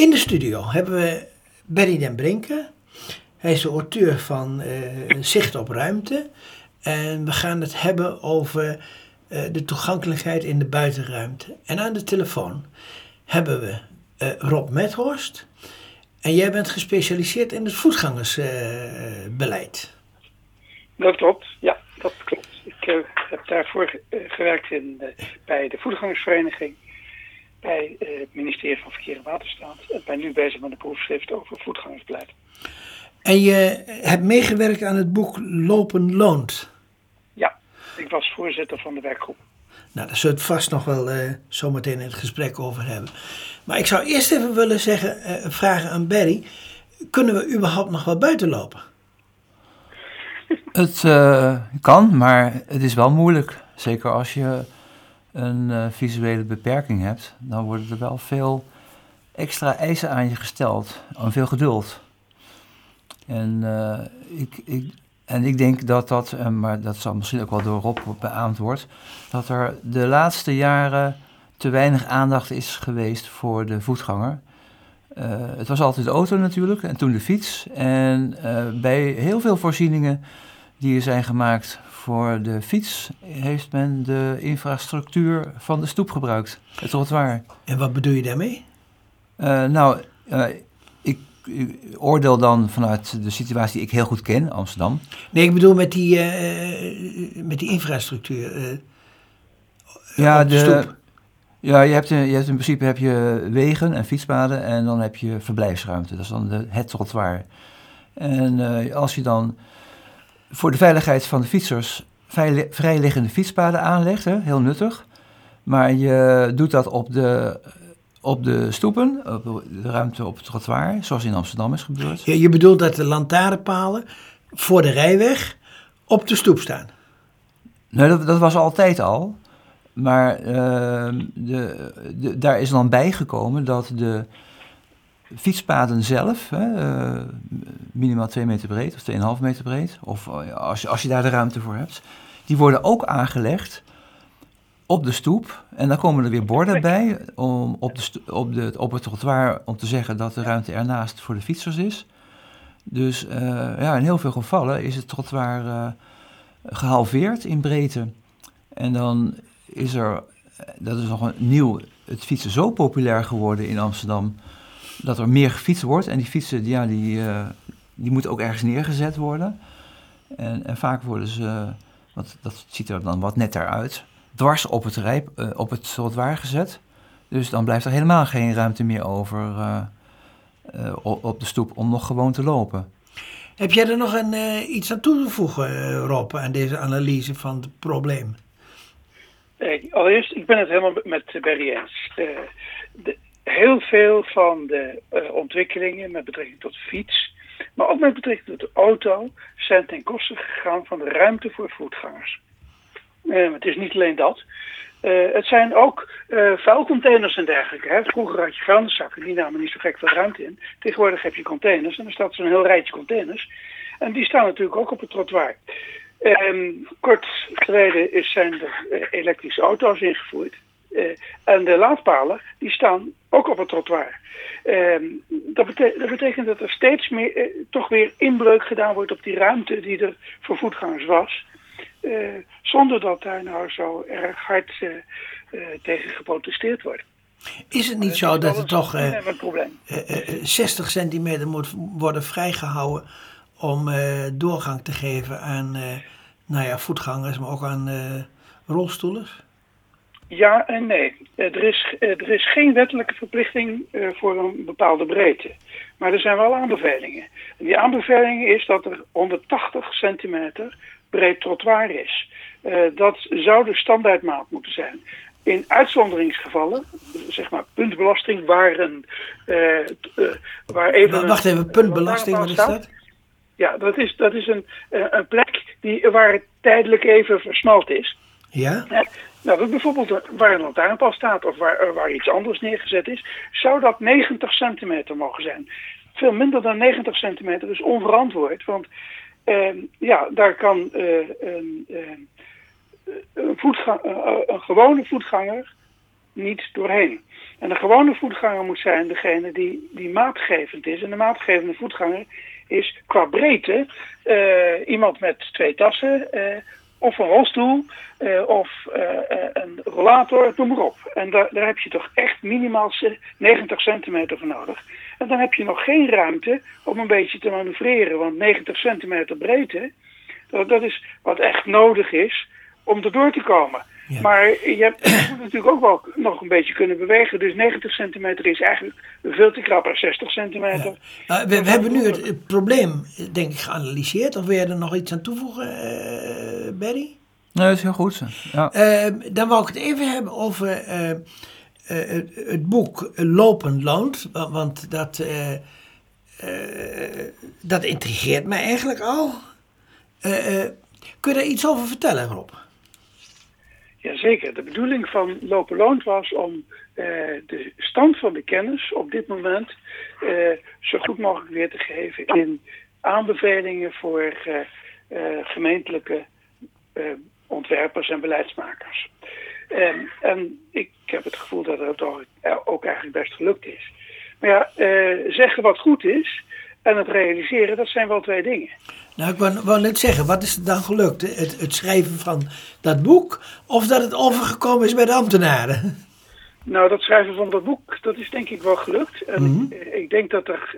In de studio hebben we Berry den Brinken. Hij is de auteur van uh, Zicht op Ruimte. En we gaan het hebben over uh, de toegankelijkheid in de buitenruimte. En aan de telefoon hebben we uh, Rob Methorst. En jij bent gespecialiseerd in het voetgangersbeleid. dat klopt, ja, dat klopt. Ik heb daarvoor gewerkt in, bij de voetgangersvereniging bij het ministerie van Verkeer en Waterstaat. En ben nu bezig met een proefschrift over voetgangersbeleid. En je hebt meegewerkt aan het boek Lopen Loont. Ja, ik was voorzitter van de werkgroep. Nou, daar zullen we het vast nog wel uh, zometeen in het gesprek over hebben. Maar ik zou eerst even willen zeggen, uh, vragen aan Barry. Kunnen we überhaupt nog wel buiten lopen? Het uh, kan, maar het is wel moeilijk. Zeker als je een visuele beperking hebt, dan worden er wel veel extra eisen aan je gesteld. En veel geduld. En, ik, ik, en ik denk dat dat, maar dat zal misschien ook wel door Rob beaamd wordt, dat er de laatste jaren te weinig aandacht is geweest voor de voetganger. Het was altijd de auto natuurlijk en toen de fiets. En bij heel veel voorzieningen die er zijn gemaakt voor de fiets, heeft men de infrastructuur van de stoep gebruikt, het trottoir. En wat bedoel je daarmee? Uh, nou, ik, ik, oordeel dan vanuit de situatie die ik heel goed ken, Amsterdam. Nee, ik bedoel met die, met die infrastructuur. ja, de, stoep. Ja, je hebt, je hebt in principe heb je wegen en fietspaden en dan heb je verblijfsruimte. Dat is dan de, het trottoir. En als je dan voor de veiligheid van de fietsers vrij, vrijliggende fietspaden aanlegt, hè, heel nuttig. Maar je doet dat op de, op de stoepen, op de ruimte op het trottoir, zoals in Amsterdam is gebeurd. Ja, je bedoelt dat de lantaarnpalen voor de rijweg op de stoep staan? Nee, dat, dat was altijd al. Maar uh, de, de, daar is dan bijgekomen dat de fietspaden zelf, hè, uh, minimaal 2 meter breed of 2,5 meter breed, of uh, als, je, als je daar de ruimte voor hebt, die worden ook aangelegd op de stoep. En dan komen er weer borden bij om op, de op, de, op het trottoir om te zeggen dat de ruimte ernaast voor de fietsers is. Dus uh, ja, in heel veel gevallen is het trottoir gehalveerd in breedte. En dan is er, dat is nog een nieuw, het fietsen zo populair geworden in Amsterdam, dat er meer gefietst wordt. En die fietsen, ja, die, uh, die moeten ook ergens neergezet worden. En, en vaak worden ze, want dat ziet er dan wat netter uit, dwars op het, rijp, uh, op het trottoir gezet. Dus dan blijft er helemaal geen ruimte meer over uh, op de stoep om nog gewoon te lopen. Heb jij er nog een, iets aan toe te voegen, Rob, aan deze analyse van het probleem? Eh, allereerst, ik ben het helemaal met Barry eens. Uh, de, heel veel van de uh, ontwikkelingen met betrekking tot fiets, maar ook met betrekking tot de auto, zijn ten koste gegaan van de ruimte voor voetgangers. het is niet alleen dat. het zijn ook vuilcontainers en dergelijke. Hè. Vroeger had je vuilniszakken, die namen niet zo gek veel ruimte in. Tegenwoordig heb je containers en er staat zo'n heel rijtje containers. En die staan natuurlijk ook op het trottoir. Um, kort geleden zijn er elektrische auto's ingevoerd. Uh, en de laadpalen die staan ook op het trottoir. Um, dat, bete dat, betekent dat er steeds meer uh, toch weer inbreuk gedaan wordt op die ruimte die er voor voetgangers was. zonder dat daar nou zo erg hard tegen geprotesteerd wordt. Is het niet zo dat er toch 60 centimeter moet worden vrijgehouden om doorgang te geven aan nou ja, voetgangers, maar ook aan rolstoelers? Ja en nee. Er is, er is geen wettelijke verplichting voor een bepaalde breedte. Maar er zijn wel aanbevelingen. En die aanbeveling is dat er 180 centimeter breed trottoir is. dat zou de standaardmaat moeten zijn. In uitzonderingsgevallen, zeg maar puntbelasting, waar, een, waar even... Wacht even, puntbelasting, wat is dat? Ja, dat is, dat is een, eh, een plek die, waar het tijdelijk even versmalt is. Ja? Nou, dat bijvoorbeeld waar een lantaarnpaal staat of waar, eh, waar iets anders neergezet is, zou dat 90 centimeter mogen zijn. Veel minder dan 90 centimeter is onverantwoord, want uh, ja, daar kan uh, een, een, voetgang, een gewone voetganger niet doorheen. En de gewone voetganger moet zijn degene die, die maatgevend is. En de maatgevende voetganger is qua breedte iemand met twee tassen, of een rolstoel, uh, of een rollator, noem maar op. En daar, daar heb je toch echt minimaal 90 centimeter voor nodig. En dan heb je nog geen ruimte om een beetje te manoeuvreren, want 90 centimeter breedte, dat, dat is wat echt nodig is om erdoor te komen. Maar je, hebt, je, moet natuurlijk ook wel nog een beetje kunnen bewegen. Dus 90 centimeter is eigenlijk veel te krap. 60 centimeter. Ja. We, we hebben nu het, probleem, denk ik, geanalyseerd. Of wil je er nog iets aan toevoegen, uh, Barry? Nee, dat is heel goed. Ja. Uh, dan wou ik het even hebben over het, het, boek Lopen loont. Want dat, dat intrigeert mij eigenlijk al. kun je daar iets over vertellen, Rob? Jazeker. De bedoeling van Lopen Loont was om uh, de stand van de kennis op dit moment uh, zo goed mogelijk weer te geven in aanbevelingen voor uh, gemeentelijke ontwerpers en beleidsmakers. en ik heb het gevoel dat het ook eigenlijk best gelukt is. Maar ja, zeggen wat goed is en het realiseren, dat zijn wel twee dingen. Nou, ik wou, wou, net zeggen, wat is het dan gelukt? Het, het, schrijven van dat boek of dat het overgekomen is bij de ambtenaren? Nou, dat schrijven van dat boek, dat is denk ik wel gelukt. En mm -hmm. ik, ik, denk dat er,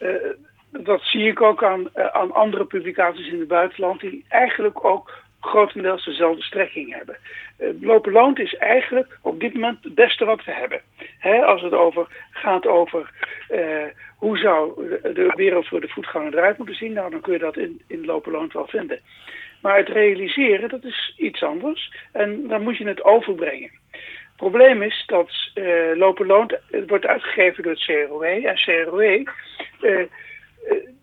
uh, uh, dat zie ik ook aan, uh, aan andere publicaties in het buitenland, die eigenlijk ook grotendeels dezelfde strekking hebben. Uh, lopen loont is eigenlijk op dit moment het beste wat we hebben. Hè, als het over, gaat over uh, hoe zou de wereld voor de voetganger eruit moeten zien, nou dan kun je dat in, in lopen loont wel vinden. Maar het realiseren, dat is iets anders. En dan moet je het overbrengen. Het probleem is dat uh, lopen loont wordt uitgegeven door het CROW. En CROW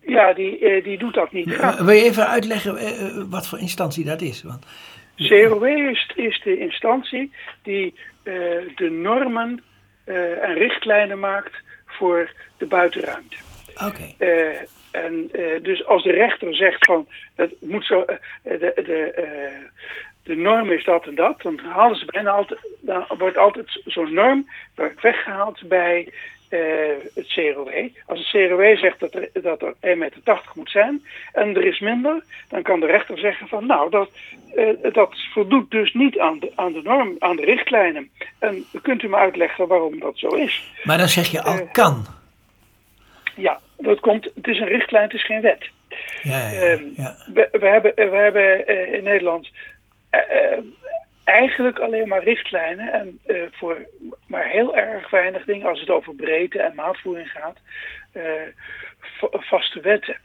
ja, die, die doet dat niet graag. Wil je even uitleggen wat voor instantie dat is? Want... CROW is, is de instantie die de normen en richtlijnen maakt voor de buitenruimte. Oké. Okay. Uh, en dus als de rechter zegt van het moet zo, de, de, de norm is dat en dat, dan halen ze bijna altijd, dan wordt altijd zo'n norm weggehaald bij uh, het CROW. Als het CROW zegt dat er, dat er 1,80 meter moet zijn en er is minder, dan kan de rechter zeggen van nou, dat, uh, dat voldoet dus niet aan de, aan de norm, aan de richtlijnen. En kunt u me uitleggen waarom dat zo is? Maar dan zeg je al uh, kan. Ja, dat komt, het is een richtlijn, het is geen wet. Ja, ja, ja. We, we, hebben, we hebben in Nederland eigenlijk alleen maar richtlijnen en uh, voor maar heel erg weinig dingen als het over breedte en maatvoering gaat, uh, vaste wetten.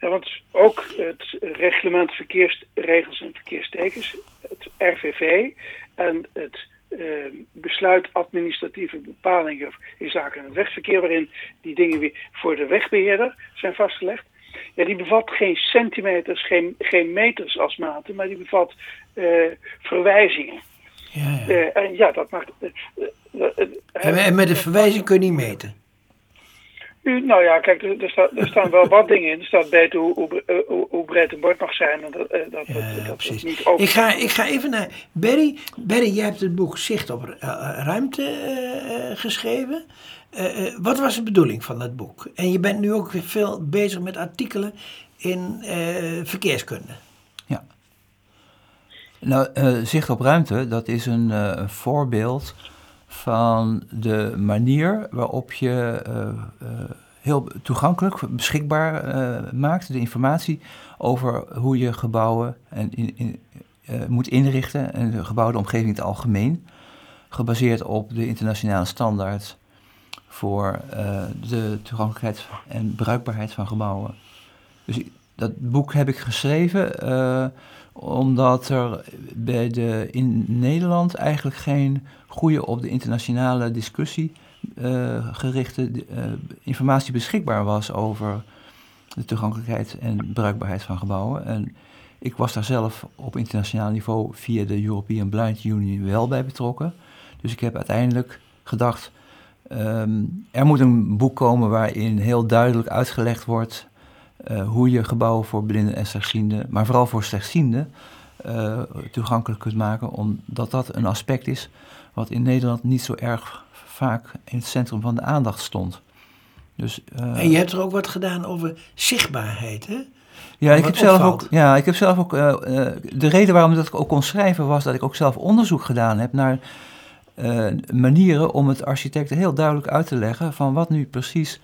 Want ook het reglement verkeersregels en verkeerstekens, het RVV en het uh, besluit administratieve bepalingen in zaken het wegverkeer, waarin die dingen weer voor de wegbeheerder zijn vastgelegd. Ja, die bevat geen centimeters, geen, geen meters als maten, maar die bevat verwijzingen. Ja, ja. Uh, en ja, dat maakt. Uh, en met de verwijzing kun je niet meten? U, nou ja, kijk, er, staat, er staan wel wat dingen in. Er staat beter hoe, hoe, hoe, hoe breed een bord mag zijn. En dat, dat, ja, dat, dat precies. Niet ik, ga, ik ga even naar Berry. Berry, jij hebt het boek Zicht op Ruimte geschreven. Uh, uh, wat was de bedoeling van dat boek? En je bent nu ook veel bezig met artikelen in verkeerskunde. Nou, zicht op ruimte, dat is een, een, voorbeeld van de manier waarop je heel toegankelijk, beschikbaar maakt de informatie over hoe je gebouwen en in, in, moet inrichten en de gebouwde omgeving in het algemeen, gebaseerd op de internationale standaard voor uh, de toegankelijkheid en bruikbaarheid van gebouwen. Dus dat boek heb ik geschreven uh, omdat er bij de, in Nederland eigenlijk geen goede op de internationale discussie uh, gerichte informatie beschikbaar was over de toegankelijkheid en bruikbaarheid van gebouwen. En ik was daar zelf op internationaal niveau via de European Blind Union wel bij betrokken. Dus ik heb uiteindelijk gedacht, Um, er moet een boek komen waarin heel duidelijk uitgelegd wordt uh, hoe je gebouwen voor blinden en slechtzienden, maar vooral voor slechtzienden, eh, toegankelijk kunt maken, omdat dat een aspect is wat in Nederland niet zo erg vaak in het centrum van de aandacht stond. Dus, uh, en je hebt er ook wat gedaan over zichtbaarheid, hè? Ja, ik heb, zelf ook, ja ik heb zelf ook. De reden waarom dat ik ook kon schrijven was dat ik ook zelf onderzoek gedaan heb naar manieren om het architecten heel duidelijk uit te leggen van wat nu precies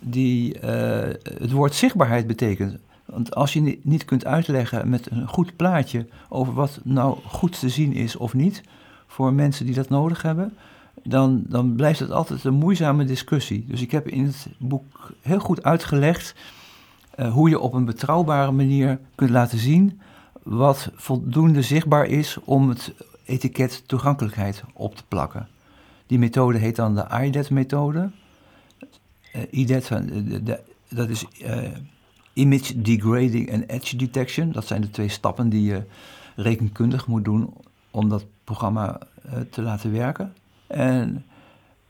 die, het woord zichtbaarheid betekent. Want als je niet kunt uitleggen met een goed plaatje over wat nou goed te zien is of niet voor mensen die dat nodig hebben, dan, dan blijft het altijd een moeizame discussie. Dus ik heb in het boek heel goed uitgelegd uh, hoe je op een betrouwbare manier kunt laten zien wat voldoende zichtbaar is om het etiket toegankelijkheid op te plakken. Die methode heet dan de IDET-methode. Uh, IDET, dat is uh, Image Degrading en Edge Detection. Dat zijn de twee stappen die je rekenkundig moet doen om dat programma te laten werken. En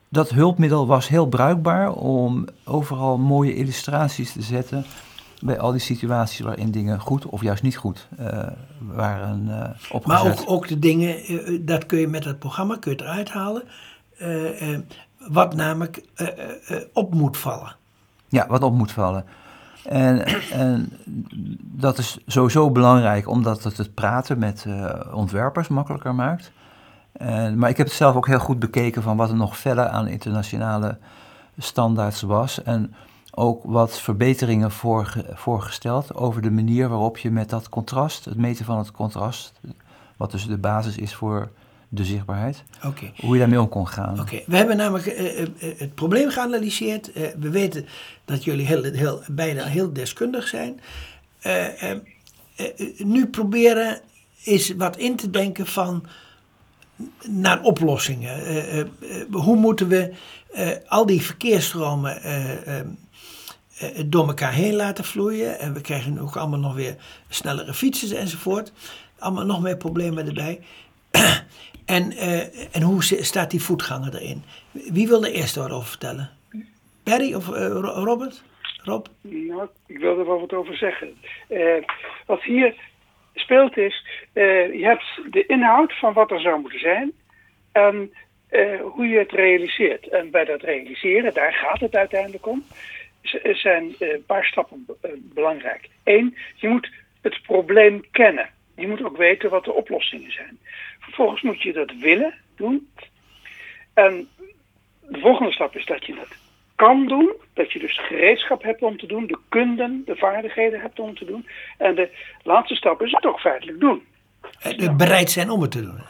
dat hulpmiddel was heel bruikbaar om overal mooie illustraties te zetten bij al die situaties waarin dingen goed of juist niet goed waren uh, opgezet. Maar ook, ook de dingen, dat kun je met het programma kun je eruit halen, wat namelijk op moet vallen. Ja, wat op moet vallen. En, en dat is sowieso belangrijk omdat het het praten met ontwerpers makkelijker maakt. En, maar ik heb het zelf ook heel goed bekeken van wat er nog verder aan internationale standaards was. En ook wat verbeteringen voorgesteld over de manier waarop je met dat contrast, het meten van het contrast, wat dus de basis is voor de zichtbaarheid, hoe je daarmee om kon gaan. Oké, we hebben namelijk uh, het probleem geanalyseerd. Uh, we weten dat jullie heel, heel, bijna heel deskundig zijn. nu proberen is wat in te denken van naar oplossingen. hoe moeten we al die verkeersstromen eh, door elkaar heen laten vloeien. En we krijgen ook allemaal nog weer snellere fietsen enzovoort. Allemaal nog meer problemen erbij. En, uh, en hoe staat die voetganger erin? Wie wil er eerst over vertellen? Perry of uh, Robert? Rob? Nou, ik wil er wel wat over zeggen. Uh, wat hier speelt is, je hebt de inhoud van wat er zou moeten zijn en hoe je het realiseert. En bij dat realiseren, daar gaat het uiteindelijk om zijn eh, een paar stappen eh, belangrijk. Eén, je moet het probleem kennen. Je moet ook weten wat de oplossingen zijn. Vervolgens moet je dat willen doen. En de volgende stap is dat je het kan doen. Dat je dus gereedschap hebt om te doen. De kunden, de vaardigheden hebt om te doen. En de laatste stap is het ook feitelijk doen. Het bereid zijn om het te doen.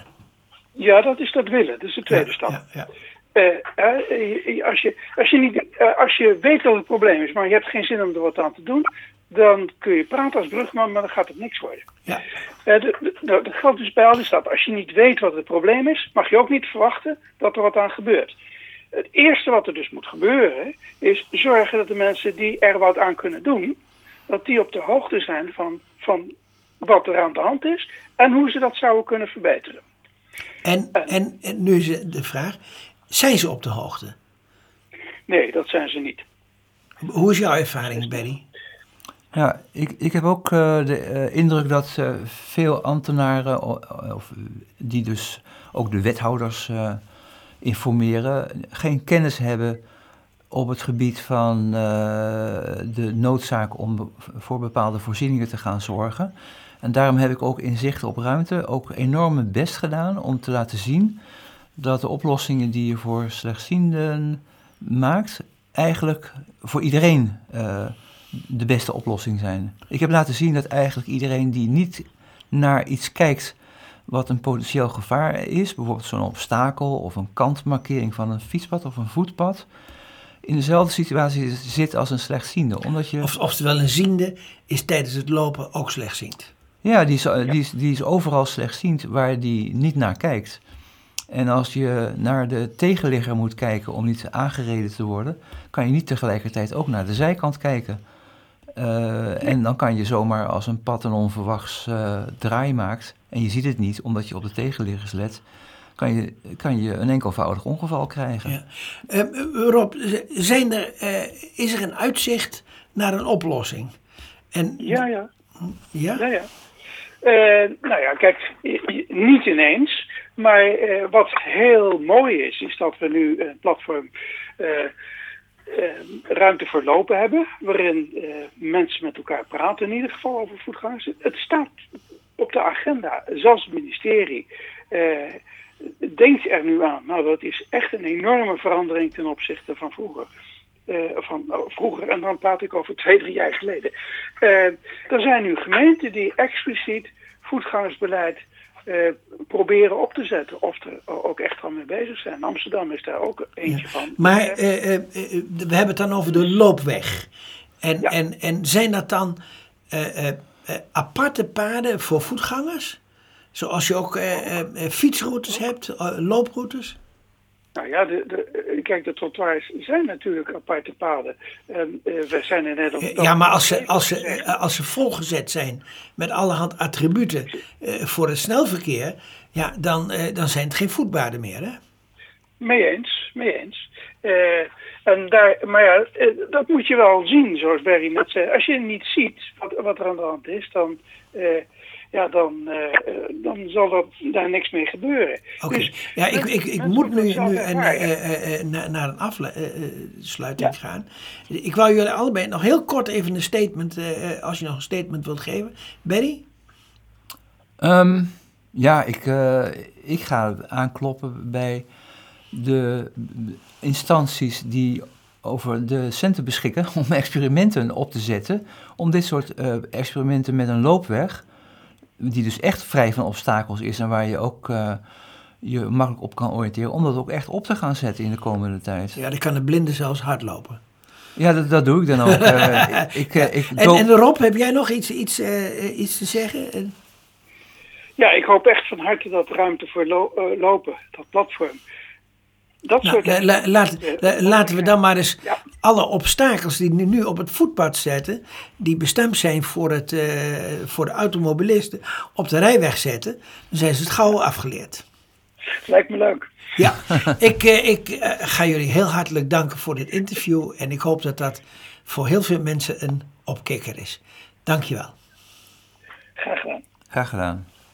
Ja, dat is dat willen. Dat is de tweede stap. Ja, ja. Uh, uh, als, je, als, je niet, uh, als je weet wat het probleem is, maar je hebt geen zin om er wat aan te doen, dan kun je praten als brugman, maar dan gaat het niks worden. Ja. dat geldt dus bij al die stappen. Als je niet weet wat het probleem is, mag je ook niet verwachten dat er wat aan gebeurt. Het eerste wat er dus moet gebeuren, is zorgen dat de mensen die er wat aan kunnen doen, dat die op de hoogte zijn van, van wat er aan de hand is en hoe ze dat zouden kunnen verbeteren. En, en, en nu is de vraag, zijn ze op de hoogte? Nee, dat zijn ze niet. Hoe is jouw ervaring, Benny? Ja, ik, ik heb ook uh, de uh, indruk dat uh, veel ambtenaren, of, die dus ook de wethouders informeren, geen kennis hebben op het gebied van de noodzaak om voor bepaalde voorzieningen te gaan zorgen. En daarom heb ik ook in zicht op ruimte ook enorm mijn best gedaan om te laten zien dat de oplossingen die je voor slechtzienden maakt, eigenlijk voor iedereen de beste oplossing zijn. Ik heb laten zien dat eigenlijk iedereen die niet naar iets kijkt wat een potentieel gevaar is, bijvoorbeeld zo'n obstakel of een kantmarkering van een fietspad of een voetpad, in dezelfde situatie zit als een slechtziende. Omdat je... Of, oftewel, een ziende is tijdens het lopen ook slechtziend. Ja, die is, die is, die is overal slechtziend waar die niet naar kijkt. En als je naar de tegenligger moet kijken om niet aangereden te worden, kan je niet tegelijkertijd ook naar de zijkant kijken. Uh, en dan kan je zomaar als een pad een onverwachts uh, draai maakt en je ziet het niet omdat je op de tegenliggers let, kan je, kan je een enkelvoudig ongeval krijgen. Ja. Uh, Rob, zijn er, is er een uitzicht naar een oplossing? En, ja, ja. Ja? Ja, ja. nou ja, kijk, niet ineens. Maar wat heel mooi is, is dat we nu een platform ruimte voor lopen hebben. Waarin mensen met elkaar praten, in ieder geval over voetgangers. Het staat op de agenda, zelfs het ministerie denkt er nu aan. Nou, dat is echt een enorme verandering ten opzichte van vroeger. Van oh, vroeger, en dan praat ik over twee, drie jaar geleden. Er zijn nu gemeenten die expliciet voetgangersbeleid uh, proberen op te zetten. Of er ook echt al mee bezig zijn. Amsterdam is daar ook eentje van. Maar we hebben het dan over de loopweg. En, ja. en, en zijn dat dan aparte paden voor voetgangers? Zoals je ook eh, eh, fietsroutes hebt, eh, looproutes? Nou ja, de, de, kijk, de trottoirs zijn natuurlijk aparte paden. En, we zijn in Nederland... Ja, maar als ze, als, ze, als ze volgezet zijn met allerhand attributen voor het snelverkeer... Ja, dan, dan zijn het geen voetpaden meer, hè? Mee eens, mee eens. en daar, maar ja, dat moet je wel zien, zoals Barry net zei. Als je niet ziet wat, wat er aan de hand is, dan ja, dan, uh, dan zal dat, daar niks mee gebeuren. Oké, dus, ja, ik, ik, ik moet nu, nu een, uh, uh, naar een afsluiting ja. gaan. Ik wou jullie allebei nog heel kort even een statement, als je nog een statement wilt geven. Barry? Um, ja, ik, ik ga aankloppen bij de instanties die over de centen beschikken om experimenten op te zetten. Om dit soort experimenten met een loopweg die dus echt vrij van obstakels is en waar je ook uh, je makkelijk op kan oriënteren, om dat ook echt op te gaan zetten in de komende tijd. Ja, dan kan de blinde zelfs hardlopen. Ja, dat, dat doe ik dan ook. uh, ik, uh, ik en, en Rob, heb jij nog iets, iets, iets te zeggen? Ja, ik hoop echt van harte dat ruimte voor lo lopen, dat platform, dat nou, soort la, laat, laten we dan maar eens alle obstakels die nu, nu op het voetpad zetten, die bestemd zijn voor, het, uh, voor de automobilisten, op de rijweg zetten. Dan zijn ze het gauw afgeleerd. Lijkt me leuk. Ja, ik, uh, ik uh, ga jullie heel hartelijk danken voor dit interview. En ik hoop dat dat voor heel veel mensen een opkikker is. Dankjewel. Graag gedaan. Graag gedaan.